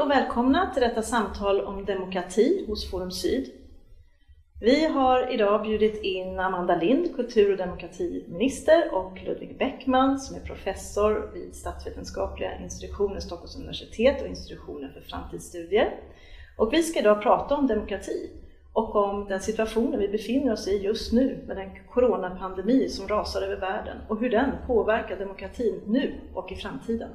Hej och välkomna till detta samtal om demokrati hos Forum Syd. Vi har idag bjudit in Amanda Lind, kultur och demokratiminister och Ludvig Bäckman som är professor vid statsvetenskapliga institutionen Stockholms universitet och institutionen för framtidsstudier. Och vi ska idag prata om demokrati och om den situationen vi befinner oss i just nu med den coronapandemi som rasar över världen och hur den påverkar demokratin nu och i framtiden.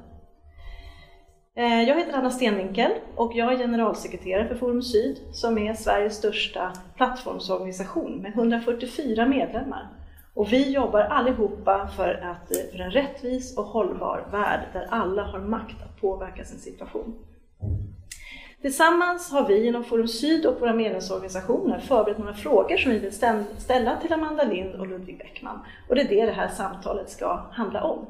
Eh, jag heter Anna Stenvinkel och jag är generalsekreterare för Forum Syd som är Sveriges största plattformsorganisation med 144 medlemmar. Och vi jobbar allihopa för, att, eh, för en rättvis och hållbar värld där alla har makt att påverka sin situation. Tillsammans har vi inom Forum Syd och våra medlemsorganisationer förberett några frågor som vi vill ställa till Amanda Lind och Ludvig Bäckman. Och det är det det här samtalet ska handla om.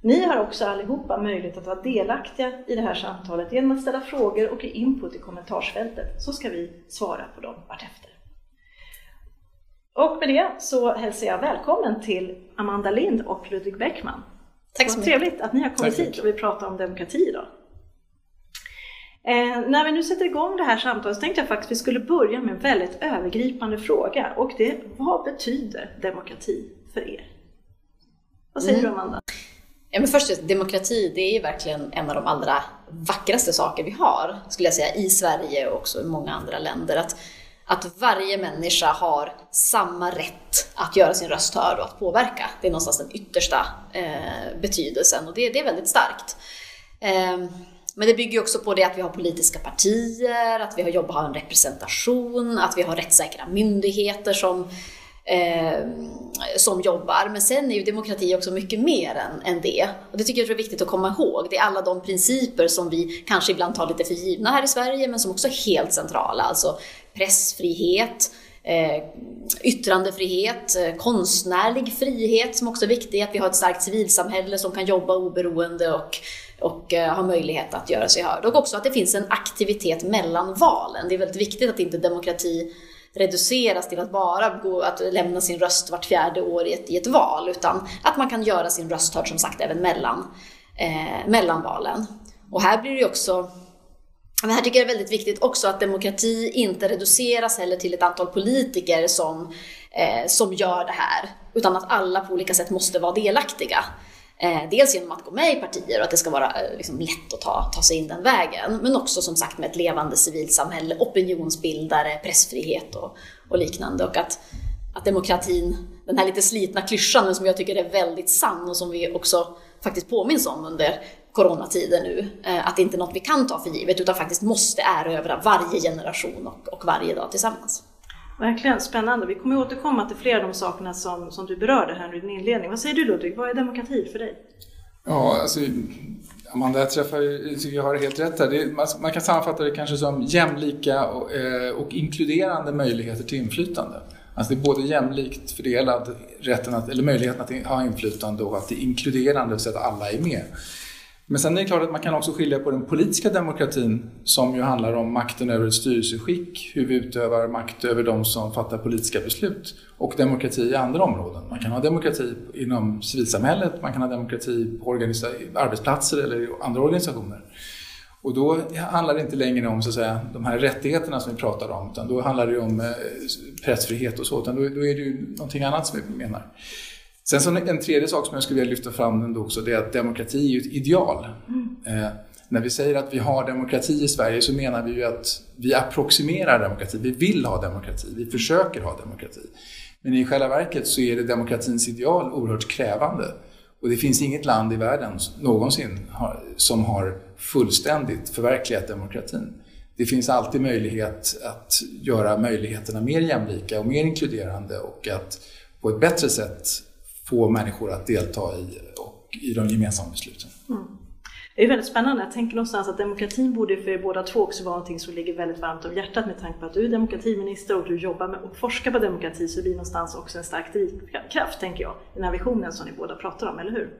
Ni har också allihopa möjlighet att vara delaktiga i det här samtalet genom att ställa frågor och ge input i kommentarsfältet så ska vi svara på dem vartefter. Och med det så hälsar jag välkommen till Amanda Lind och Ludvig Bäckman. Tack så mycket. trevligt att ni har kommit hit och vill prata om demokrati idag. Eh, när vi nu sätter igång det här samtalet så tänkte jag faktiskt att vi skulle börja med en väldigt övergripande fråga och det är vad betyder demokrati för er? Vad säger mm. du Amanda? Ja, men först, demokrati det är verkligen en av de allra vackraste saker vi har, skulle jag säga, i Sverige och också i många andra länder. Att, att varje människa har samma rätt att göra sin röst hörd och att påverka. Det är någonstans den yttersta eh, betydelsen och det, det är väldigt starkt. Eh, men det bygger också på det att vi har politiska partier, att vi har jobbat har en representation, att vi har rättssäkra myndigheter som eh, som jobbar. Men sen är ju demokrati också mycket mer än, än det. Och det tycker jag är viktigt att komma ihåg. Det är alla de principer som vi kanske ibland tar lite för givna här i Sverige, men som också är helt centrala. Alltså pressfrihet, eh, yttrandefrihet, eh, konstnärlig frihet som också är viktig, att vi har ett starkt civilsamhälle som kan jobba oberoende och, och eh, ha möjlighet att göra sig hörd. Och också att det finns en aktivitet mellan valen. Det är väldigt viktigt att inte demokrati reduceras till att bara gå, att lämna sin röst vart fjärde år i ett, i ett val, utan att man kan göra sin röst hörd som sagt även mellan, eh, mellan valen. Och här blir det också men här tycker jag det är väldigt viktigt också att demokrati inte reduceras heller till ett antal politiker som, eh, som gör det här, utan att alla på olika sätt måste vara delaktiga. Eh, dels genom att gå med i partier och att det ska vara eh, liksom, lätt att ta, ta sig in den vägen. Men också som sagt med ett levande civilsamhälle, opinionsbildare, pressfrihet och, och liknande. Och att, att demokratin, den här lite slitna klyschan men som jag tycker är väldigt sann och som vi också faktiskt påminns om under coronatider nu, eh, att det inte är något vi kan ta för givet utan faktiskt måste erövra varje generation och, och varje dag tillsammans. Verkligen spännande. Vi kommer återkomma till flera av de sakerna som, som du berörde här i din inledning. Vad säger du Ludvig, vad är demokrati för dig? Ja, alltså, Amanda jag träffar, tycker jag har helt rätt här. Det, man, man, kan sammanfatta det kanske som jämlika och, eh, och, inkluderande möjligheter till inflytande. Alltså det är både jämlikt fördelad rätten att, eller möjligheten att ha inflytande och att det är inkluderande så att alla är med. Men sen är det klart att man kan också skilja på den politiska demokratin som ju handlar om makten över ett styrelseskick, hur vi utövar makt över de som fattar politiska beslut och demokrati i andra områden. Man kan ha demokrati inom civilsamhället, man kan ha demokrati på arbetsplatser eller i andra organisationer. Och då handlar det inte längre om så att säga, de här rättigheterna som vi pratar om, utan då handlar det om eh, pressfrihet och så, utan då, då är det ju någonting annat som vi menar. Sen så en tredje sak som jag skulle vilja lyfta fram ändå också, det är att demokrati är ju ett ideal. Mm. Eh, när vi säger att vi har demokrati i Sverige så menar vi ju att vi approximerar demokrati, vi vill ha demokrati, vi försöker ha demokrati. Men i själva verket så är det demokratins ideal oerhört krävande. Och det finns inget land i världen någonsin som har fullständigt förverkligat demokratin. Det finns alltid möjlighet att göra möjligheterna mer jämlika och mer inkluderande och att på ett bättre sätt få människor att delta i, och, i de gemensamma besluten. Mm. Det är väldigt spännande. Jag tänker någonstans att demokratin borde för er båda två också vara någonting som ligger väldigt varmt om hjärtat med tanke på att du är demokratiminister och du jobbar med och forskar på demokrati så det blir någonstans också en stark drivkraft, tänker jag, i den här visionen som ni båda pratar om, eller hur?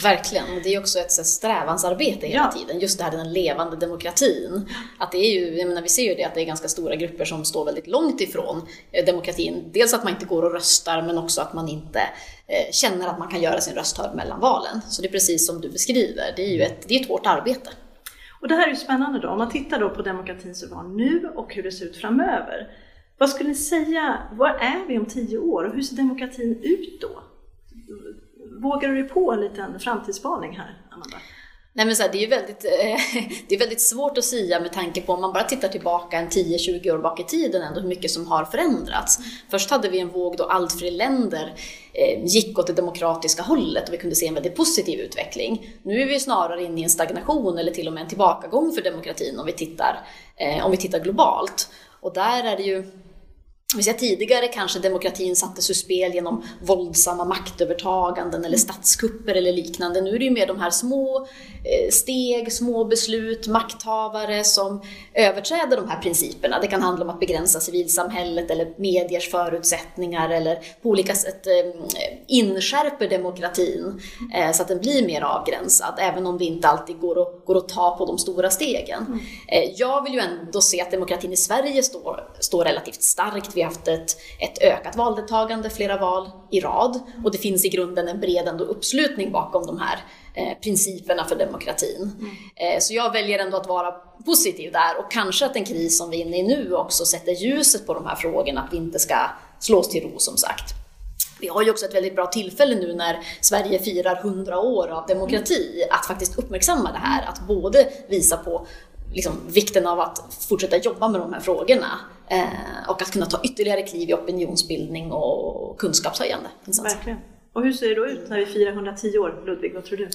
Verkligen, det är också ett strävansarbete hela ja. tiden. Just det här den levande demokratin. Att det är ju, jag menar, vi ser ju det att det är ganska stora grupper som står väldigt långt ifrån eh, demokratin. Dels att man inte går och röstar men också att man inte eh, känner att man kan göra sin röst hörd mellan valen. Så det är precis som du beskriver, det är ju ett, det är ett hårt arbete. Och det här är ju spännande då, om man tittar då på demokratin som vi har nu och hur det ser ut framöver. Vad skulle ni säga, var är vi om tio år och hur ser demokratin ut då? Vågar du dig på en liten framtidsspaning här, Amanda? Nej men så här, det, är ju väldigt, eh, det är väldigt svårt att säga med tanke på om man bara tittar tillbaka en 10-20 år bak i tiden ändå hur mycket som har förändrats. Först hade vi en våg då allt fler länder eh, gick åt det demokratiska hållet och vi kunde se en väldigt positiv utveckling. Nu är vi snarare inne i en stagnation eller till och med en tillbakagång för demokratin om vi tittar, eh, om vi tittar globalt. Och där är det ju vi säga, tidigare kanske demokratin sattes ur spel genom våldsamma maktövertaganden eller statskupper eller liknande. Nu är det ju mer de här små eh, steg, små beslut, makthavare som överträder de här principerna. Det kan handla om att begränsa civilsamhället eller mediers förutsättningar eller på olika sätt eh, inskärper demokratin eh, så att den blir mer avgränsad, även om det inte alltid går att, går att ta på de stora stegen. Mm. Jag vill ju ändå se att demokratin i Sverige står, står relativt starkt vi haft ett, ett ökat valdeltagande, flera val i rad och det finns i grunden en bred ändå uppslutning bakom de här eh, principerna för demokratin. Mm. Eh, så jag väljer ändå att vara positiv där och kanske att den kris som vi är inne i nu också sätter ljuset på de här frågorna, att vi inte ska slås till ro som sagt. Vi har ju också ett väldigt bra tillfälle nu när Sverige firar 100 år av demokrati att faktiskt uppmärksamma det här, att både visa på liksom, vikten av att fortsätta jobba med de här frågorna eh, och att kunna ta ytterligare kliv i opinionsbildning och kunskapshöjande insatser. Verkligen. Och hur ser det då ut när vi firar 110 år, Ludvig? Vad tror du?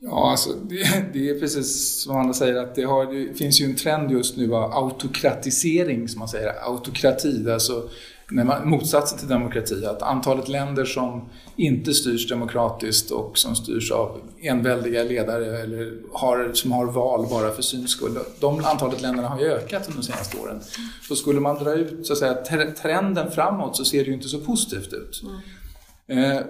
Ja, alltså, det, det, är precis som Anna säger att det, har, det, finns ju en trend just nu av autokratisering, som man säger, autokrati, alltså när man, motsatsen till demokrati, att antalet länder som inte styrs demokratiskt och som styrs av enväldiga ledare eller har, som har val bara för syns skull, de antalet länderna har ju ökat under de senaste åren. Så skulle man dra ut så att säga, trenden framåt så ser det ju inte så positivt ut. Mm. Eh,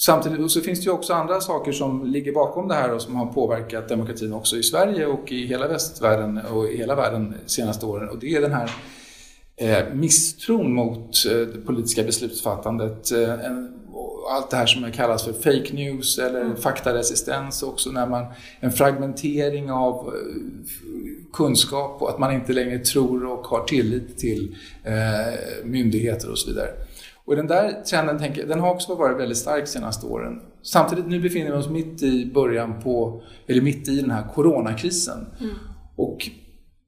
Samtidigt så finns det ju också andra saker som ligger bakom det här och som har påverkat demokratin också i Sverige och i hela västvärlden och i hela världen de senaste åren. Och det är den här misstron mot eh, det politiska beslutsfattandet. Eh, allt det här som kallas för fake news eller mm. faktaresistens också när man, en fragmentering av kunskap och att man inte längre tror och har tillit till myndigheter och så vidare. Och den där trenden tänker, den har också varit väldigt stark de senaste åren. Samtidigt, nu befinner vi oss mitt i början på, eller mitt i den här coronakrisen. Mm. Och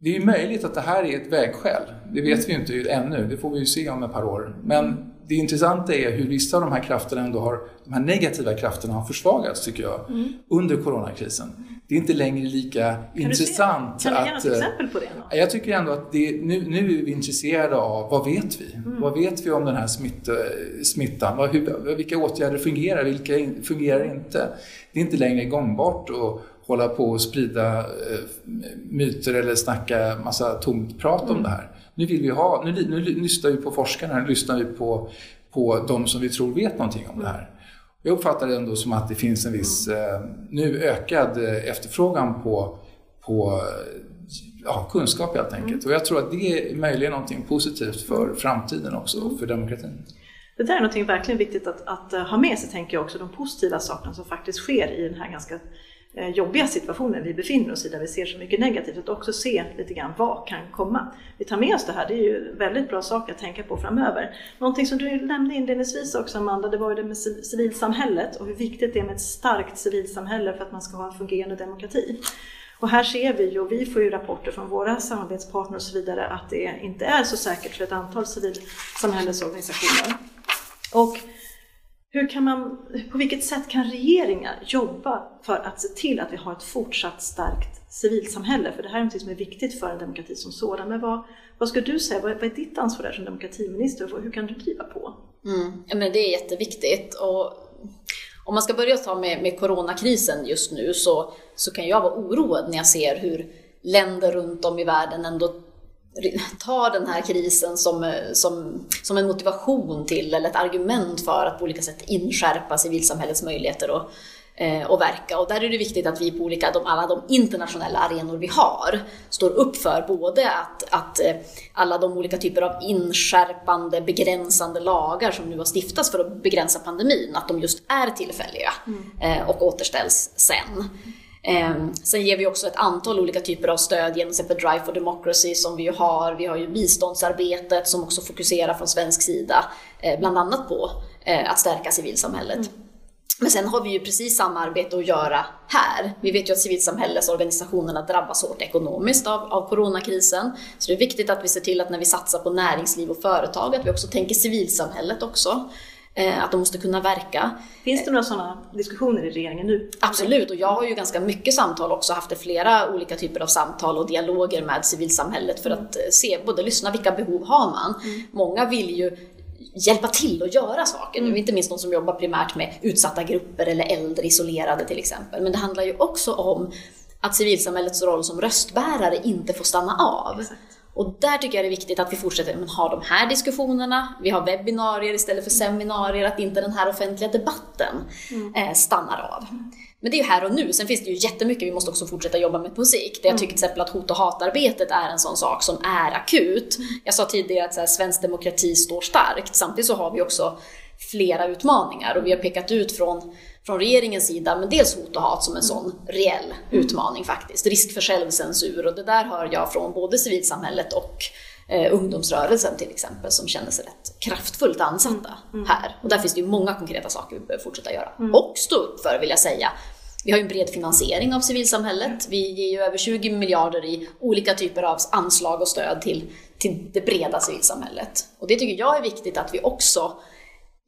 det är möjligt att det här är ett vägskäl. Det vet vi ju inte ännu, det får vi ju se om ett par år. Men det intressanta är hur vissa av de här krafterna ändå har, de här negativa krafterna har försvagats tycker jag, mm. under coronakrisen. Det är inte längre lika kan intressant. Kan du ge något exempel på det? Då? Jag tycker ändå att det, nu, nu är vi intresserade av vad vet vi? Mm. Vad vet vi om den här smitt, smittan? Vad, hur, vilka åtgärder fungerar? Vilka fungerar inte? Det är inte längre gångbart att hålla på och sprida eh, myter eller snacka massa tomt prat mm. om det här. Nu vill vi ha, nu, nu lyssnar vi på forskarna, nu lyssnar vi på, på de som vi tror vet någonting om det här. Jag uppfattar det ändå som att det finns en viss eh, nu ökad eh, efterfrågan på, på ja, kunskap helt enkelt. Mm. Och jag tror att det är möjligen någonting positivt för framtiden också och för demokratin. Det där är någonting verkligen viktigt att, att, ha med sig, tänker jag också, de positiva sakerna som faktiskt sker i den här ganska Eh, jobbiga situationer vi befinner oss i där vi ser så mycket negativt, att också se lite grann vad kan komma. Vi tar med oss det här, det är ju väldigt bra saker att tänka på framöver. Någonting som du nämnde inledningsvis också Amanda, det var ju det med civilsamhället och hur viktigt det är med ett starkt civilsamhälle för att man ska ha en fungerande demokrati. Och här ser vi ju, och vi får ju rapporter från våra samarbetspartner och så vidare, att det inte är så säkert för ett antal civilsamhällesorganisationer. Och hur kan man, på vilket sätt kan regeringar jobba för att se till att vi har ett fortsatt starkt civilsamhälle? För det här är något som är viktigt för en demokrati som sådan. Men vad, vad ska du säga, vad, vad är ditt ansvar där som demokratiminister och hur kan du driva på? Mm, men det är jätteviktigt. Och om man ska börja ta med, med coronakrisen just nu så, så kan jag vara oroad när jag ser hur länder runt om i världen ändå tar den här krisen som, som, som en motivation till, eller ett argument för att på olika sätt inskärpa civilsamhällets möjligheter att eh, och verka. Och där är det viktigt att vi på olika, de, alla de internationella arenor vi har står upp för både att, att eh, alla de olika typer av inskärpande, begränsande lagar som nu har stiftats för att begränsa pandemin, att de just är tillfälliga mm. och återställs sen. Ehm, sen ger vi också ett antal olika typer av stöd genom till exempel Drive for Democracy som vi ju har. Vi har ju biståndsarbetet som också fokuserar från svensk sida eh, bland annat på eh, att stärka civilsamhället. Mm. Men sen har vi ju precis samma arbete att göra här. Vi vet ju att civilsamhällesorganisationerna drabbas hårt ekonomiskt av, av coronakrisen. Så det är viktigt att vi ser till att när vi satsar på näringsliv och företag, att vi också tänker civilsamhället också. Eh, att de måste kunna verka. Finns det några sådana diskussioner i regeringen nu? Absolut, och jag har ju ganska mycket samtal också, haft flera olika typer av samtal och dialoger med civilsamhället för att eh, se, både lyssna, vilka behov har man? Mm. Många vill ju hjälpa till att göra saker. Mm. Inte minst de som jobbar primärt med utsatta grupper eller äldre isolerade till exempel. Men det handlar ju också om att civilsamhällets roll som röstbärare inte får stanna av. Exakt. Och där tycker jag det är viktigt att vi fortsätter men, ha de här diskussionerna, vi har webbinarier istället för seminarier, att inte den här offentliga debatten mm. eh, stannar av. Men det är ju här och nu, sen finns det ju jättemycket vi måste också fortsätta jobba med på sikt. Jag tycker till exempel att hot och hatarbetet är en sån sak som är akut. Jag sa tidigare att så här, svensk demokrati står starkt, samtidigt så har vi också flera utmaningar och vi har pekat ut från från regeringens sida, men dels hot och hat som en sån reell utmaning faktiskt. Risk för självcensur och det där hör jag från både civilsamhället och eh, ungdomsrörelsen till exempel som känner sig rätt kraftfullt ansatta mm. mm. här. Och där finns det ju många konkreta saker vi behöver fortsätta göra. Mm. Och stå upp för vill jag säga. Vi har ju en bred finansiering av civilsamhället. Vi ger ju över 20 miljarder i olika typer av anslag och stöd till, till det breda civilsamhället. Och det tycker jag är viktigt att vi också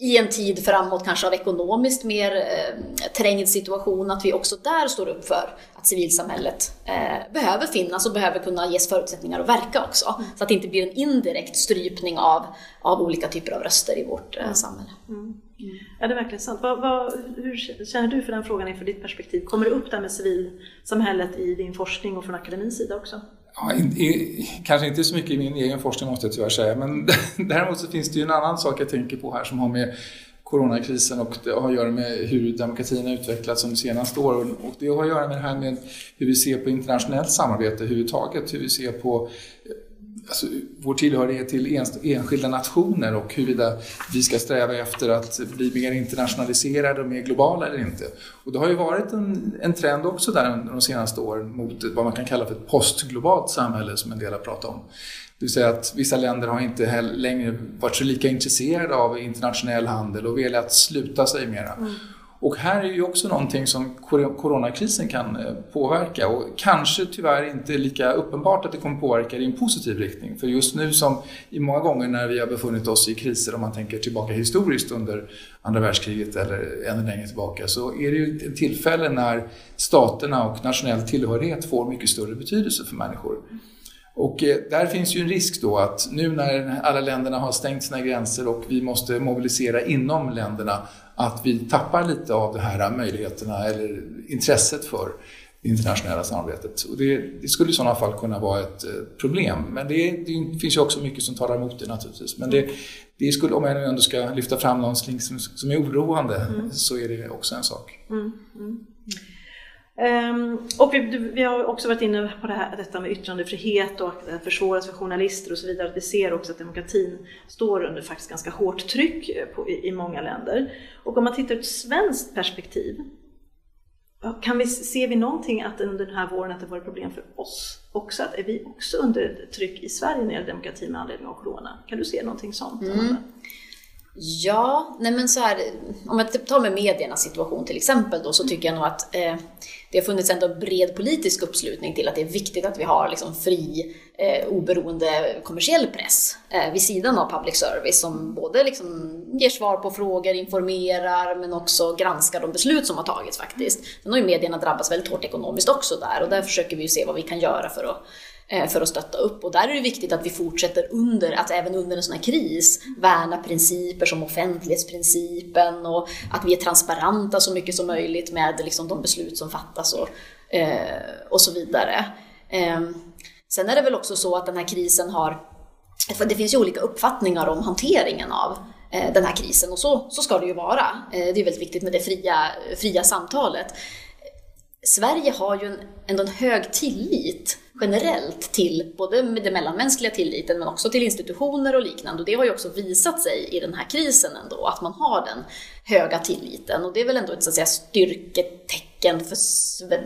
i en tid framåt kanske av ekonomiskt mer eh, trängd situation, att vi också där står upp för att civilsamhället eh, behöver finnas och behöver kunna ges förutsättningar att verka också. Mm. Så att det inte blir en indirekt strypning av, av olika typer av röster i vårt eh, samhälle. Mm. Mm. Ja, det är verkligen sant. Vad, vad, hur känner du för den frågan inför ditt perspektiv? Kommer det upp där med civilsamhället i din forskning och från akademins sida också? Ja, i, kanske inte så mycket i min egen forskning måste jag tyvärr säga, men däremot så finns det ju en annan sak jag tänker på här som har med coronakrisen och det har att göra med hur demokratin har utvecklats de senaste åren. Och det har att göra med det här med hur vi ser på internationellt samarbete överhuvudtaget, hur vi ser på alltså, vår tillhörighet till enskilda nationer och huruvida vi ska sträva efter att bli mer internationaliserade och mer globala eller inte. Och det har ju varit en, en trend också där de senaste åren mot vad man kan kalla för ett postglobalt samhälle som en del har pratat om. Det vill säga att vissa länder har inte längre varit så lika intresserade av internationell handel och velat sluta sig mera. Mm. Och här är ju också någonting som coronakrisen kan eh, påverka och kanske tyvärr inte lika uppenbart att det kommer påverka i en positiv riktning. För just nu som i många gånger när vi har befunnit oss i kriser, om man tänker tillbaka historiskt under andra världskriget eller ännu längre tillbaka, så är det ju ett tillfälle när staterna och nationell tillhörighet får mycket större betydelse för människor. Och eh, där finns ju en risk då att nu när alla länderna har stängt sina gränser och vi måste mobilisera inom länderna att vi tappar lite av de här möjligheterna eller intresset för det internationella samarbetet. Och det, det skulle i sådana fall kunna vara ett eh, problem. Men det, det, finns ju också mycket som talar emot det naturligtvis. Men det, det skulle, om jag nu ändå ska lyfta fram någonting som, som är oroande, mm. så är det också en sak. Mm. Mm. Um, och vi, vi, har också varit inne på det här, detta med yttrandefrihet och att det försvåras för journalister och så vidare. Vi ser också att demokratin står under faktiskt ganska hårt tryck eh, på, i, i, många länder. Och om man tittar ur ett svenskt perspektiv, kan vi, ser vi någonting att under den här våren att det varit problem för oss också? Att är vi också under tryck i Sverige när det gäller demokrati med anledning av Corona? Kan du se någonting sånt? Mm. Ja, nej men så här, om jag tar med mediernas situation till exempel då, så tycker jag nog att eh, det har funnits ändå bred politisk uppslutning till att det är viktigt att vi har liksom fri, eh, oberoende kommersiell press eh, vid sidan av public service som både liksom ger svar på frågor, informerar men också granskar de beslut som har tagits faktiskt. Sen har ju medierna drabbats väldigt hårt ekonomiskt också där och där försöker vi ju se vad vi kan göra för att Eh, för att stötta upp. Och där är det viktigt att vi fortsätter under, att även under en sån här kris värna principer som offentlighetsprincipen och att vi är transparenta så mycket som möjligt med liksom de beslut som fattas och, eh, och så vidare. Ehm, sen är det väl också så att den här krisen har, för det finns ju olika uppfattningar om hanteringen av eh, den här krisen och så, så ska det ju vara. Det är väldigt viktigt med det fria, fria samtalet. Sverige har ju en, ändå en hög tillit generellt till både den mellanmänskliga tilliten men också till institutioner och liknande. Och det har ju också visat sig i den här krisen ändå, att man har den höga tilliten. Och det är väl ändå ett så att säga, styrketecken för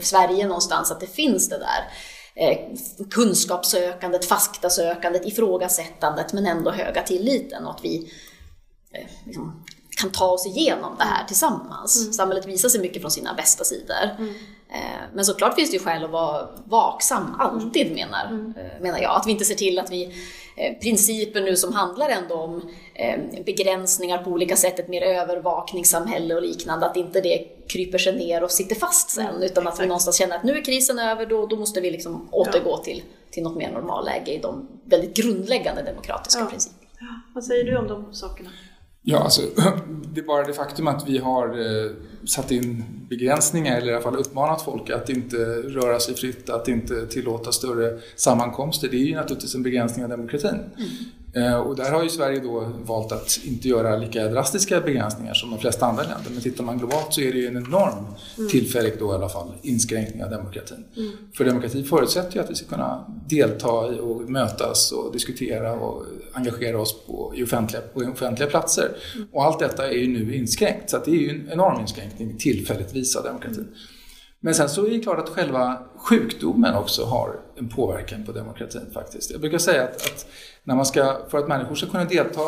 Sverige någonstans, att det finns det där eh, kunskapssökandet, faktasökandet, ifrågasättandet men ändå höga tilliten och att vi eh, liksom, kan ta oss igenom det här tillsammans. Mm. Samhället visar sig mycket från sina bästa sidor. Mm. Eh, men såklart finns det ju skäl att vara vaksam, alltid mm. menar, mm. Eh, menar jag. Att vi inte ser till att vi, eh, principer nu som handlar ändå om begränsningar på olika sätt, ett mer övervakningssamhälle och liknande, att inte det kryper sig ner och sitter fast sen. Mm, utan att vi någonstans känner att nu är krisen över, då, då måste vi liksom återgå ja. till, till något mer normalläge i de väldigt grundläggande demokratiska ja. principerna. Ja. Vad säger du om de sakerna? Ja, alltså, det är bara det faktum att vi har eh, satt in begränsningar eller i alla fall uppmanat folk att inte röra sig fritt, att inte tillåta större sammankomster. Det är ju naturligtvis en begränsning av demokratin. Mm. Mm. Eh, och där har ju Sverige då valt att inte göra lika drastiska begränsningar som de flesta andra länder. Men tittar man globalt så är det ju en enorm, mm. tillfällig då i alla fall, inskränkning av demokratin. Mm. För demokrati förutsätter ju att vi ska kunna delta i och mötas och diskutera och engagera oss på, i offentliga, på offentliga platser. Mm. Och allt detta är ju nu inskränkt. Så det är ju en enorm inskränkning tillfälligtvis av demokratin. Men sen så är det klart att själva sjukdomen också har en påverkan på demokratin faktiskt. Jag brukar säga att, att när man ska, för att människor ska kunna delta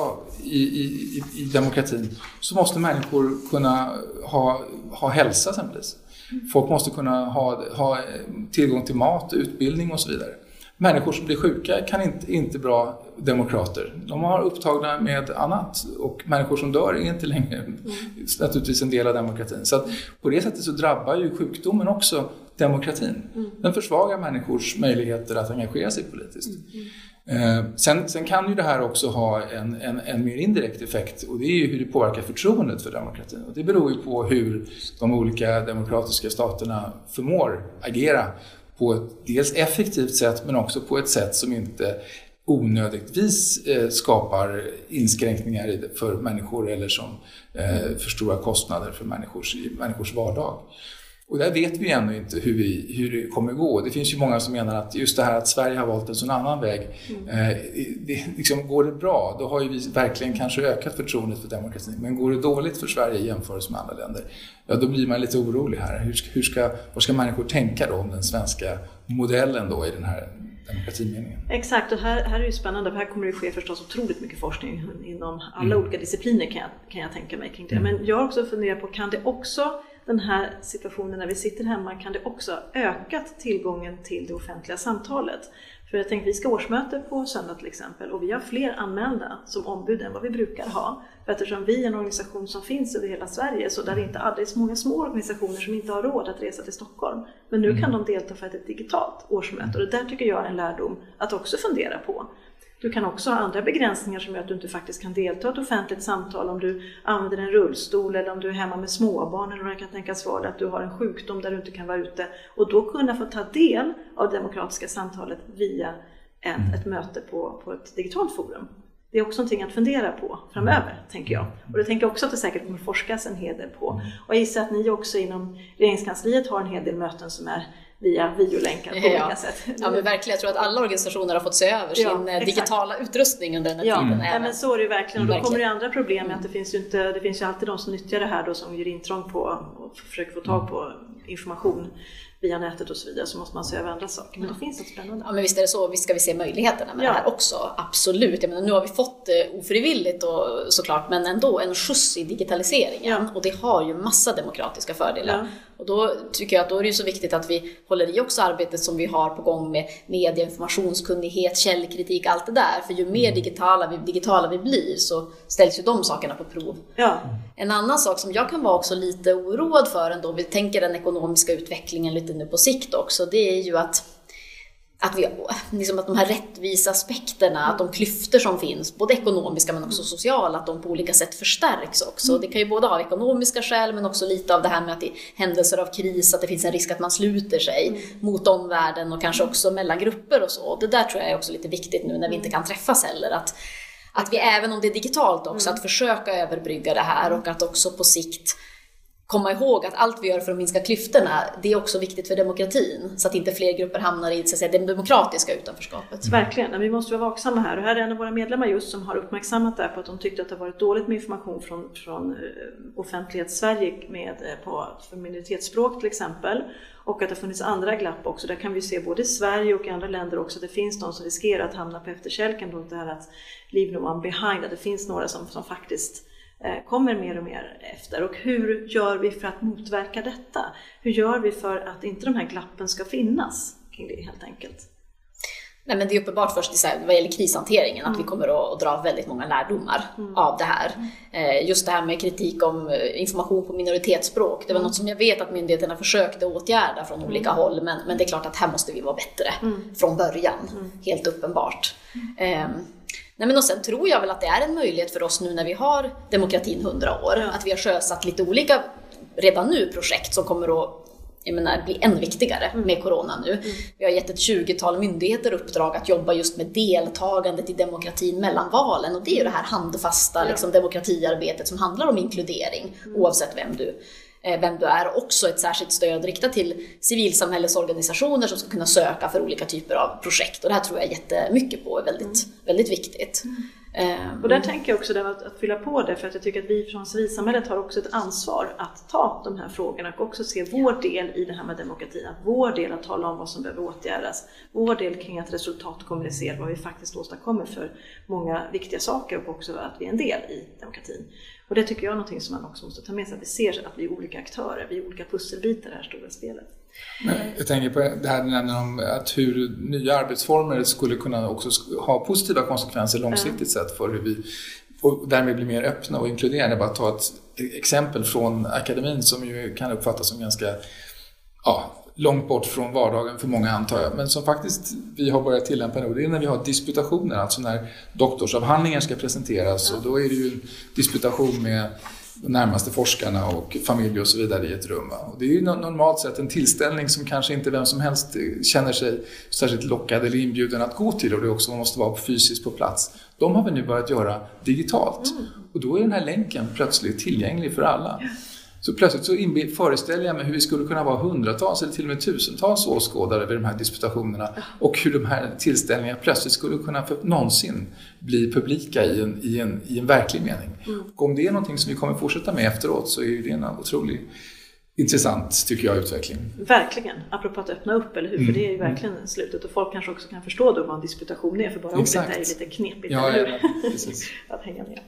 i, i, i demokratin så måste människor kunna ha, ha hälsa exempelvis. Folk måste kunna ha, ha tillgång till mat, utbildning och så vidare. Människor som blir sjuka kan inte, inte bra demokrater. De har upptagna med annat och människor som dör är inte längre mm. naturligtvis en del av demokratin. Så att på det sättet så drabbar ju sjukdomen också demokratin. Mm. Den försvagar människors möjligheter att engagera sig politiskt. Mm. Eh, sen, sen, kan ju det här också ha en, en, en, mer indirekt effekt och det är ju hur det påverkar förtroendet för demokratin. Och det beror ju på hur de olika demokratiska staterna förmår agera på ett dels effektivt sätt men också på ett sätt som inte onödigtvis eh, skapar inskränkningar för människor eller som eh, för stora kostnader för människors, människors vardag. Och där vet vi ännu inte hur, vi, hur det kommer gå. Det finns ju många som menar att just det här att Sverige har valt en sån annan väg, mm. eh, det, liksom, går det bra då har ju vi verkligen kanske ökat förtroendet för demokratin. Men går det dåligt för Sverige i jämförelse med andra länder, ja då blir man lite orolig här. Hur, hur ska, vad ska människor tänka då om den svenska modellen då i den här. Exakt, och här, här är det spännande för här kommer det ske förstås otroligt mycket forskning inom alla mm. olika discipliner kan jag, kan jag tänka mig kring det. Mm. Men jag har också funderat på, kan det också den här situationen när vi sitter hemma, kan det också ökat tillgången till det offentliga samtalet? För jag tänkte, vi ska årsmöte på söndag till exempel och vi har fler anmälda som ombud än vad vi brukar ha. För eftersom vi är en organisation som finns över hela Sverige så där det inte är så många små organisationer som inte har råd att resa till Stockholm. Men nu kan mm. de delta för ett digitalt årsmöte och det där tycker jag är en lärdom att också fundera på. Du kan också ha andra begränsningar som gör att du inte faktiskt kan delta i ett offentligt samtal om du använder en rullstol eller om du är hemma med småbarn eller vad det kan tänkas vara, att du har en sjukdom där du inte kan vara ute och då kunna få ta del av det demokratiska samtalet via ett, mm. ett möte på, på ett digitalt forum. Det är också någonting att fundera på framöver, mm. tänker jag. Och det tänker jag också att det säkert kommer forskas en hel del på. Mm. Och jag gissar att ni också inom regeringskansliet har en hel del möten som är via videolänkar på ja. olika sätt. Ja men verkligen, jag tror att alla organisationer har fått se över sin ja, eh, digitala utrustning under den här ja. tiden. Ja men så är det verkligen och då kommer det andra problem med att det finns ju, inte, det finns ju alltid de som nyttjar det här då som gör intrång på och försöker få tag på information via nätet och så vidare så måste man se över andra saker. Men det finns något spännande. Ja men visst är det så, visst ska vi se möjligheterna med ja. det här också. Absolut. Jag menar, nu har vi fått det ofrivilligt och, såklart men ändå en skjuts i digitaliseringen ja. och det har ju massa demokratiska fördelar. Ja. Och då tycker jag att då är det så viktigt att vi håller i också arbetet som vi har på gång med media, informationskunnighet, källkritik, allt det där. För ju mer digitala vi, digitala vi blir så ställs ju de sakerna på prov. Ja. En annan sak som jag kan vara också lite oroad för ändå, vi tänker den ekonomiska utvecklingen lite nu på sikt också, det är ju att att, vi, liksom att de här rättvisa aspekterna, att de klyftor som finns, både ekonomiska men också sociala, att de på olika sätt förstärks också. Mm. Det kan ju både ha ekonomiska skäl men också lite av det här med att i händelser av kris att det finns en risk att man sluter sig mm. mot omvärlden och kanske också mellan grupper och så. Det där tror jag är också lite viktigt nu när vi inte kan träffas heller. Att, att vi även om det är digitalt också, mm. att försöka överbrygga det här och att också på sikt komma ihåg att allt vi gör för att minska klyftorna, det är också viktigt för demokratin. Så att inte fler grupper hamnar i så att säga, det demokratiska utanförskapet. Mm. Verkligen, vi måste vara vaksamma här. Och här är en av våra medlemmar just som har uppmärksammat det här på att de tyckte att det varit dåligt med information från, från eh, offentlighets-Sverige med, eh, på, för minoritetsspråk till exempel. Och att det funnits andra glapp också. Där kan vi se både i Sverige och i andra länder också att det finns de som riskerar att hamna på efterkälken runt det här att leave no one behind, att det finns några som, som faktiskt Eh, kommer mer och mer efter. Och hur gör vi för att motverka detta? Hur gör vi för att inte de här glappen ska finnas kring det helt enkelt? Nej, men det är uppenbart först vad gäller krishanteringen att mm. vi kommer att dra väldigt många lärdomar mm. av det här. Eh, just det här med kritik om eh, information på minoritetsspråk, det var mm. något som jag vet att myndigheterna försökte åtgärda från olika mm. håll, men, men det är klart att här måste vi vara bättre mm. från början, mm. helt uppenbart. Um, Nej, men och sen tror jag väl att det är en möjlighet för oss nu när vi har demokratin 100 år, att vi har sjösatt lite olika, redan nu, projekt som kommer att jag menar, bli än viktigare mm. med corona nu. Mm. Vi har gett ett 20-tal myndigheter uppdrag att jobba just med deltagandet i demokratin mellan valen och det är ju det här handfasta ja. liksom, demokratiarbetet som handlar om inkludering mm. oavsett vem du Eh, vem du är och också ett särskilt stöd riktat till civilsamhällesorganisationer som ska kunna söka för olika typer av projekt. Och det här tror jag jättemycket på är väldigt, mm. väldigt viktigt. Mm. Eh, och där tänker jag också att, att fylla på det för att jag tycker att vi från civilsamhället har också ett ansvar att ta de här frågorna och också se vår del i det här med demokratin. Att vår del att tala om vad som behöver åtgärdas. Vår del kring att resultatkommunicera vad vi faktiskt åstadkommer för många viktiga saker och också att vi är en del i demokratin. Och det tycker jag är någonting som man också måste ta med sig, att vi ser att vi är olika aktörer, vi är olika pusselbitar i det här stora spelet. Men jag tänker på det här du nämner om att hur nya arbetsformer skulle kunna också ha positiva konsekvenser långsiktigt sett för hur vi och därmed blir mer öppna och inkluderande. Bara ta ett exempel från akademin som ju kan uppfattas som ganska ja, långt bort från vardagen för många antar jag, men som faktiskt vi har börjat tillämpa nu. Det är när vi har disputationer, alltså när doktorsavhandlingar ska presenteras och då är det ju en disputation med närmaste forskarna och familj och så vidare i ett rum. Och det är ju normalt sett en tillställning som kanske inte vem som helst känner sig särskilt lockad eller inbjuden att gå till och det också måste vara fysiskt på plats. De har vi nu börjat göra digitalt mm. och då är den här länken plötsligt tillgänglig för alla. Så plötsligt så föreställer jag mig hur vi skulle kunna vara hundratals eller till och med tusentals åskådare vid de här disputationerna och hur de här tillställningarna plötsligt skulle kunna för någonsin bli publika i en, i en, i en verklig mening. Mm. Och om det är någonting som vi kommer fortsätta med efteråt så är det en otrolig intressant, tycker jag, utveckling. Verkligen, apropå att öppna upp, eller hur? Mm. För det är ju mm. verkligen slutet och folk kanske också kan förstå då vad en disputation är, för bara ordet är ju lite knepigt, ja, eller hur? Ja, att hänga med.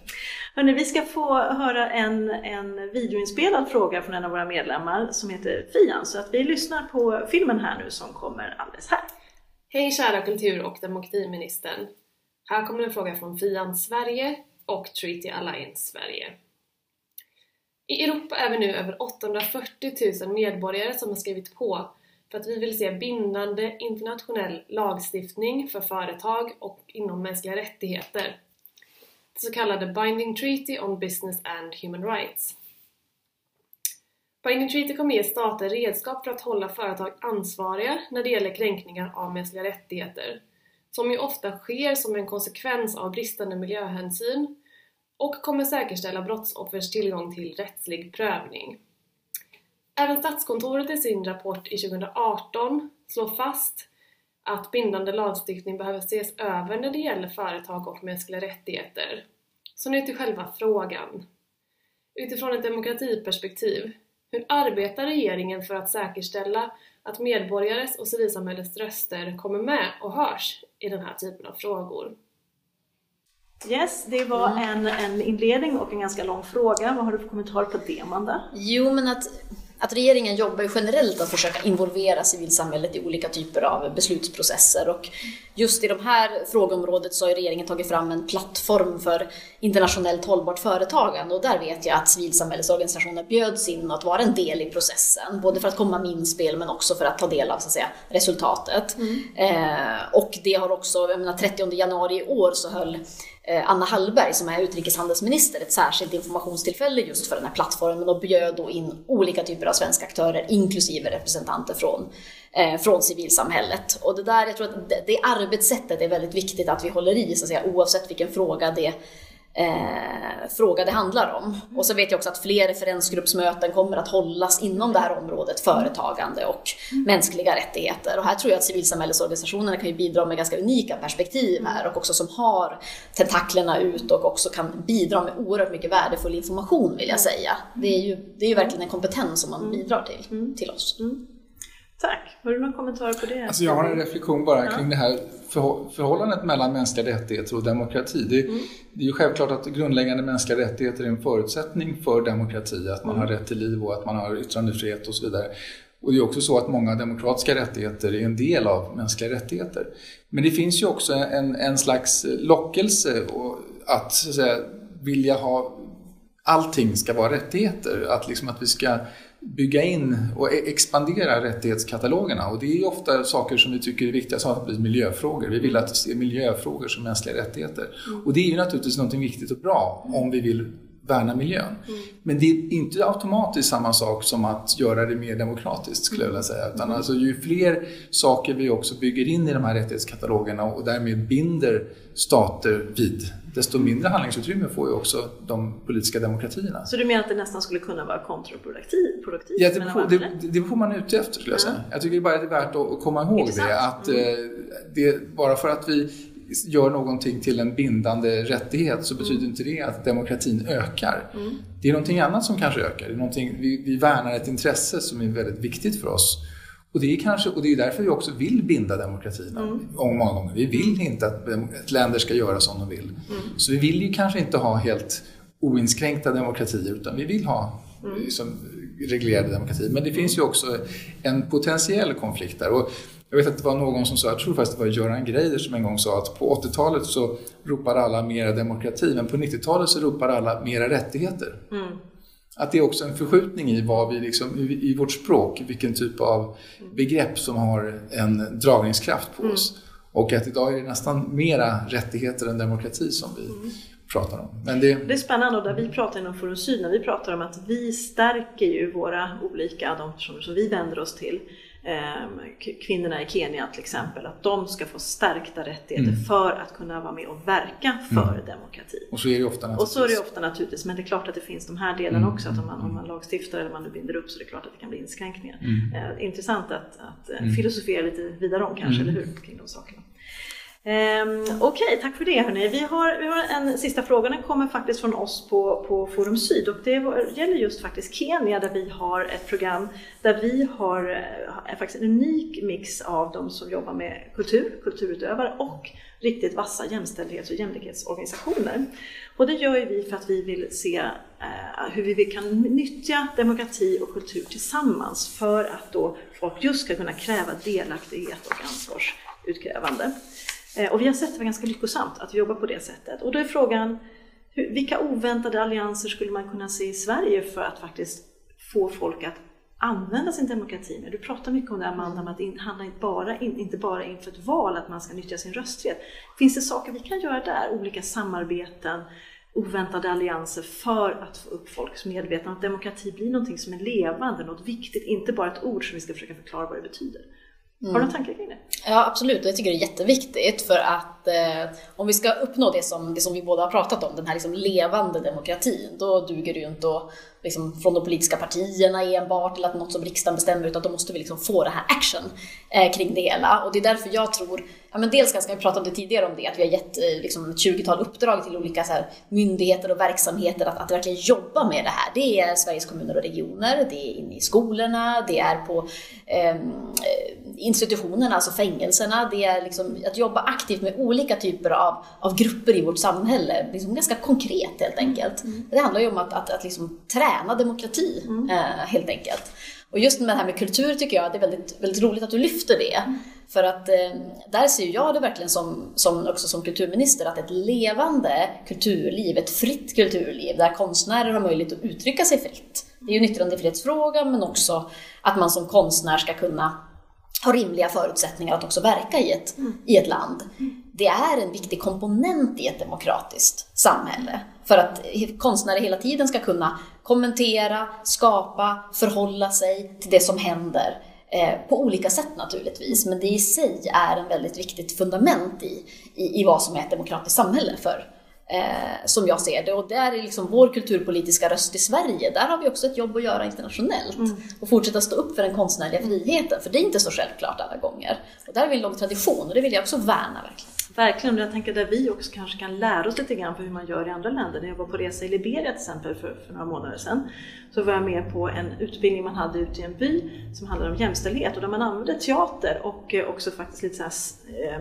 Hörrni, vi ska få höra en, en videoinspelad fråga från en av våra medlemmar som heter Fian, så att vi lyssnar på filmen här nu som kommer alldeles här. Hej kära kultur och demokratiministern! Här kommer en fråga från Fian Sverige och Treaty Alliance Sverige. I Europa är vi nu över 840 000 medborgare som har skrivit på för att vi vill se bindande internationell lagstiftning för företag och inom mänskliga rättigheter. Det så kallade Binding Treaty on Business and Human Rights. Binding Treaty kommer ge stater redskap för att hålla företag ansvariga när det gäller kränkningar av mänskliga rättigheter, som ju ofta sker som en konsekvens av bristande miljöhänsyn och kommer säkerställa brottsoffers tillgång till rättslig prövning. Även Statskontoret i sin rapport i 2018 slår fast att bindande lagstiftning behöver ses över när det gäller företag och mänskliga rättigheter. Så nu till själva frågan. Utifrån ett demokratiperspektiv, hur arbetar regeringen för att säkerställa att medborgares och civilsamhällets röster kommer med och hörs i den här typen av frågor? Yes, det var mm. en, en inledning och en ganska lång fråga. Vad har du för kommentar på det, Amanda? Jo, men att att regeringen jobbar ju generellt att försöka involvera civilsamhället i olika typer av beslutsprocesser och just i de här frågeområdet så har regeringen tagit fram en plattform för internationellt hållbart företagande och där vet jag att civilsamhällesorganisationer bjöds in att vara en del i processen, både för att komma med inspel men också för att ta del av så att säga, resultatet. Mm. Eh, och det har också, jag menar 30 januari i år så höll Eh, Anna Hallberg som är utrikeshandelsminister ett särskilt informationstillfälle just för den här plattformen och bjöd då in olika typer av svenska aktörer inklusive representanter från, eh, från civilsamhället. Och det där, jag tror att det, det arbetssättet är väldigt viktigt att vi håller i så att säga, oavsett vilken fråga det eh, fråga det handlar om. Och så vet jag också att fler referensgruppsmöten kommer att hållas inom det här området företagande och mänskliga rättigheter. Och här tror jag att civilsamhällesorganisationerna kan bidra med ganska unika perspektiv här och också som har tentaklerna ut och också kan bidra med oerhört mycket värdefull information vill jag säga. Det är ju, det är ju verkligen en kompetens som man bidrar till, till oss. Tack. Har du någon kommentar på det? Alltså jag har en reflektion bara kring det här förhållandet mellan mänskliga rättigheter och demokrati. Det, mm. det, är ju självklart att grundläggande mänskliga rättigheter är en förutsättning för demokrati, att man mm. har rätt till liv och att man har yttrandefrihet och så vidare. Och det är också så att många demokratiska rättigheter är en del av mänskliga rättigheter. Men det finns ju också en, en slags lockelse att, så att säga, vilja ha allting ska vara rättigheter. Att, liksom att vi ska bygga in och e- expandera rättighetskatalogerna. Och det är ofta saker som vi tycker är viktiga, som miljöfrågor. Vi vill att se miljöfrågor som mänskliga rättigheter. Mm. Och det är ju naturligtvis något viktigt och bra om vi vill värna miljön. Mm. Men det är inte automatiskt samma sak som att göra det mer demokratiskt skulle jag vilja säga. Utan mm. alltså, ju fler saker vi också bygger in i de här rättighetskatalogerna och därmed binder stater vid, desto mindre handlingsutrymme får ju också de politiska demokratierna. Så du menar att det nästan skulle kunna vara kontraproduktivt? Ja, det, får, det, det får man ute efter skulle jag säga. Mm. Jag tycker bara att det är värt att komma ihåg Intressant. det. Att, mm. det, bara för att vi gör någonting till en bindande rättighet så betyder mm. inte det att demokratin ökar. Mm. Det är någonting annat som kanske ökar. Det är vi, vi värnar ett intresse som är väldigt viktigt för oss. Och det är, kanske, och det är därför vi också vill binda demokratin mm. många gånger. Vi vill inte att, länder ska göra som de vill. Mm. Så vi vill ju kanske inte ha helt oinskränkta demokratier utan vi vill ha mm. liksom, reglerade demokratier. Men det finns ju också en potentiell konflikt där. Och jag vet att det var någon som sa, jag tror faktiskt det var Göran Greider som en gång sa att på 80-talet så ropade alla mera demokrati men på 90-talet så ropade alla mera rättigheter. Mm. Att det är också en förskjutning i vad vi liksom, i, i vårt språk, vilken typ av begrepp som har en dragningskraft på mm. oss. Och att idag är det nästan mera rättigheter än demokrati som vi mm. pratar om. Men det... det är spännande och där vi pratar inom Forum Syd, när vi pratar om att vi stärker ju våra olika, de personer som vi vänder oss till, kvinnorna i Kenya till exempel, att de ska få stärkta rättigheter mm. för att kunna vara med och verka för mm. demokrati. Och så är det ofta naturligtvis. Och så är det ofta naturligtvis, men det är klart att det finns de här delarna mm. också, att om man, om man lagstiftar eller man binder upp så är det klart att det kan bli inskränkningar. Mm. Eh, intressant att, att eh, mm. filosofera lite vidare om kanske, mm. eller hur, kring de sakerna. Um, Okej, okay, tack för det hörni. Vi har, vi har en sista fråga, den kommer faktiskt från oss på, på Forum Syd och det gäller just faktiskt Kenya där vi har ett program där vi har eh, är faktiskt en unik mix av de som jobbar med kultur, kulturutövare och riktigt vassa jämställdhets och jämlikhetsorganisationer. Och det gör vi för att vi vill se uh, hur vi kan nyttja demokrati och kultur tillsammans för att då folk just ska kunna kräva delaktighet och ansvarsutkrävande. Eh, och vi har sett det var ganska lyckosamt att jobba på det sättet. Och då är frågan, vilka oväntade allianser skulle man kunna se i Sverige för att faktiskt få folk att använda sin demokrati med? Du pratar mycket om det Amanda, om att det handlar inte bara, inte bara inför ett val att man ska nyttja sin rösträtt. Finns det saker vi kan göra där? Olika samarbeten, oväntade allianser för att få upp folks medvetande att demokrati blir någonting som är levande, något viktigt, inte bara ett ord som vi ska försöka förklara vad det betyder. Mm. Har du några tankar kring det? Ja, absolut. Jag tycker det är jätteviktigt för att eh, om vi ska uppnå det som, det som vi båda har pratat om, den här liksom levande demokratin, då duger det ju inte att liksom, från de politiska partierna enbart eller att något som riksdagen bestämmer, utan då måste vi liksom få det här action eh, kring det hela. Och det är därför jag tror, ja men dels ganska, vi pratade tidigare om det, att vi har gett eh, liksom, ett 20-tal uppdrag till olika här, myndigheter och verksamheter att, att verkligen jobba med det här. Det är Sveriges kommuner och regioner, det är inne i skolorna, det är på eh, institutionerna, alltså fängelserna, det är liksom att jobba aktivt med olika typer av, av grupper i vårt samhälle, liksom ganska konkret helt enkelt. Mm. Det handlar ju om att, att, att liksom träna demokrati mm. eh, helt enkelt. Och just med det här med kultur tycker jag det är väldigt, väldigt roligt att du lyfter det. Mm. För att eh, där ser jag det verkligen som, som, också som kulturminister, att ett levande kulturliv, ett fritt kulturliv där konstnärer har möjlighet att uttrycka sig fritt. Det är ju en yttrandefrihetsfråga men också att man som konstnär ska kunna ha rimliga förutsättningar att också verka i ett, mm. i ett land. Mm. Det är en viktig komponent i ett demokratiskt samhälle. För att konstnärer hela tiden ska kunna kommentera, skapa, förhålla sig till det som händer. Eh, på olika sätt naturligtvis, men det i sig är en väldigt viktigt fundament i, i, i vad som är ett demokratiskt samhälle för, Eh, som jag ser det. Och det är liksom vår kulturpolitiska röst i Sverige. Där har vi också ett jobb att göra internationellt. Mm. Och fortsätta stå upp för den konstnärliga friheten. För det är inte så självklart alla gånger. Och där har vi en lång tradition och det vill jag också värna verkligen. Verkligen, jag tänker där vi också kanske kan lära oss lite grann för hur man gör i andra länder. När jag var på resa i Liberia till exempel för, för några månader sedan så var jag med på en utbildning man hade ute i en by som handlade om jämställdhet och där man använde teater och eh, också faktiskt lite så här, eh,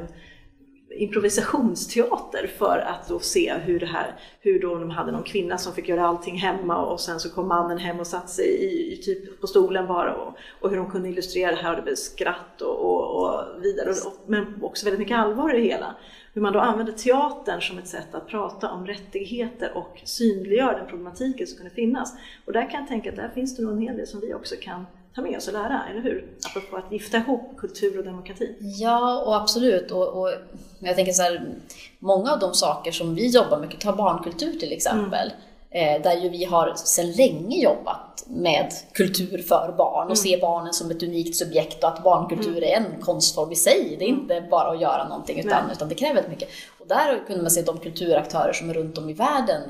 improvisationsteater för att då se hur det här, hur då de hade någon kvinna som fick göra allting hemma och sen så kom mannen hem och satte sig i, i typ på stolen bara och, och, hur de kunde illustrera det här och det blev skratt och, och, och vidare och, men också väldigt mycket allvar i det hela. Hur man då använder teatern som ett sätt att prata om rättigheter och synliggöra den problematiken som kunde finnas. Och där kan jag tänka att där finns det nog en hel del som vi också kan ta med oss och lära, eller hur? Apropå att gifta ihop kultur och demokrati. Ja, och absolut. Och, och jag tänker så här, många av de saker som vi jobbar med, ta barnkultur till exempel, mm. eh, där ju vi har sedan länge jobbat med kultur för barn och mm. se barnen som ett unikt subjekt och att barnkultur mm. är en konstform i sig. Det är mm. inte bara att göra någonting utan, utan det kräver väldigt mycket. Och där kunde man se att de kulturaktörer som är runt om i världen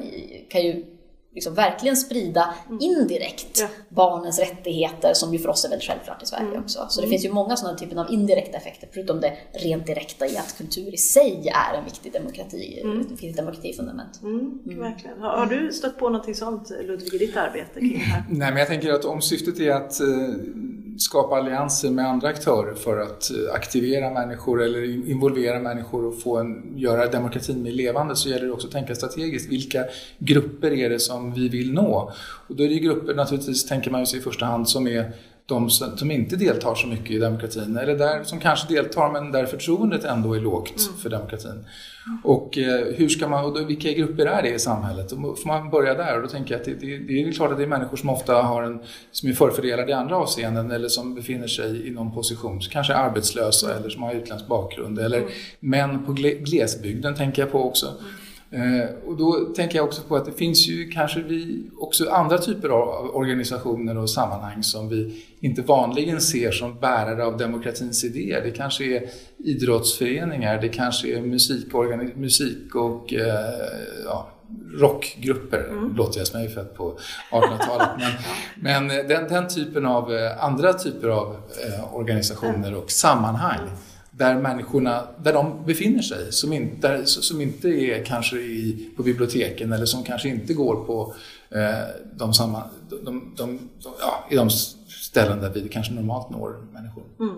kan ju liksom verkligen sprida mm. indirekt ja. barnens rättigheter som ju för oss är väldigt självklart i Sverige mm. också. Så det mm. finns ju många sådana typer av indirekta effekter förutom det rent direkta i att kultur i sig är en viktig demokrati, mm. det finns demokratifundament. Mm. mm. Verkligen. Har, har, du stött på någonting sånt Ludvig i ditt arbete kring det här? Nej men jag tänker att om syftet är att eh, skapa allianser med andra aktörer för att eh, aktivera människor eller involvera människor och få en, göra demokratin mer levande så gäller det också att tänka strategiskt. Vilka grupper är det som vi vill nå? Och då är det grupper naturligtvis, tänker man sig i första hand, som är de som inte deltar så mycket i demokratin eller där som kanske deltar men där förtroendet ändå är lågt mm. för demokratin. Och eh, hur ska man, och då, vilka grupper är det i samhället? Då får man börja där och då tänker jag att det, det, det är klart att det är människor som ofta har en, som är förfördelade i andra avseenden eller som befinner sig i någon position, kanske arbetslösa eller som har utländsk bakgrund eller mm. män på glesbygden tänker jag på också. Mm. Eh, och då tänker jag också på att det finns ju kanske vi också andra typer av organisationer och sammanhang som vi inte vanligen ser som bärare av demokratins idéer. Det kanske är idrottsföreningar, det kanske är musik och eh, ja, rockgrupper, mm. låter jag som jag är född på 1800-talet. Men, men den, den, typen av eh, andra typer av organisationer och sammanhang där människorna, där de befinner sig, som inte, som inte är kanske i, på biblioteken eller som kanske inte går på eh, de samma, de, de, de, ja, i de ställen där vi kanske normalt når människor. Mm.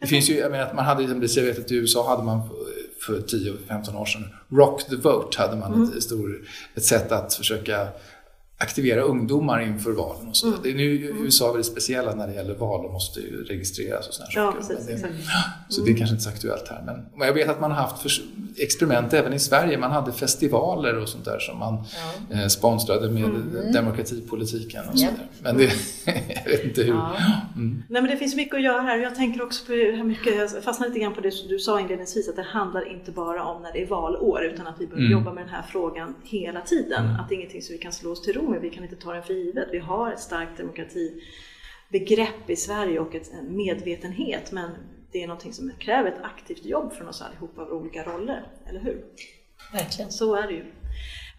Det finns ju, jag menar, man hade, jag vet att i USA hade man för 10-15 år sedan, Rock the Vote hade man mm. ett, stor, ett sätt att försöka aktivera ungdomar inför valen och så. Mm. Det är nu mm. USA är väldigt speciella när det gäller val, de måste ju registreras och sådana ja, Precis, det, så det är kanske inte så aktuellt här. Men jag vet att man har haft experiment även i Sverige. Man hade festivaler och sånt där som man ja. Eh, sponsrade med mm. demokratipolitiken och så yeah. Men det, jag vet inte hur. Ja. Mm. Nej men det finns mycket att göra här. Jag tänker också på hur mycket, jag fastnade lite grann på det som du sa inledningsvis, att det handlar inte bara om när det är valår utan att vi behöver mm. jobba med den här frågan hela tiden. Mm. Att det är ingenting som vi kan slå oss till ro med. Vi kan inte ta den för givet. Vi har ett starkt demokratibegrepp i Sverige och en medvetenhet men det är någonting som kräver ett aktivt jobb från oss allihopa av olika roller, eller hur? Verkligen. Så är det ju.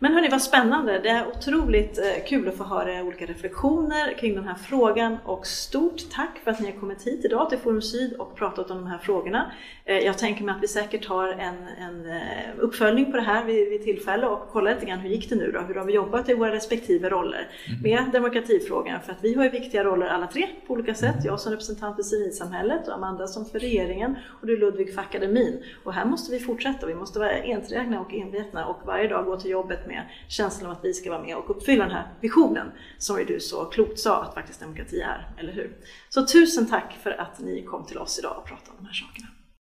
Men hörni, vad spännande! Det är otroligt eh, kul att få höra olika reflektioner kring den här frågan och stort tack för att ni har kommit hit idag till Forum Syd och pratat om de här frågorna. Eh, jag tänker mig att vi säkert har en, en eh, uppföljning på det här vid, vid tillfälle och kollar lite grann hur gick det nu då? Hur har vi jobbat i våra respektive roller mm. med demokratifrågan? För att vi har ju viktiga roller alla tre på olika sätt. Jag som representant för civilsamhället och Amanda som för regeringen och du Ludvig för akademin. Och här måste vi fortsätta, vi måste vara enträgna och envetna och varje dag gå till jobbet med känslan av att vi ska vara med och uppfylla den här visionen som ju du så klokt sa att faktiskt demokrati är, eller hur? Så tusen tack för att ni kom till oss idag och pratade om de här sakerna.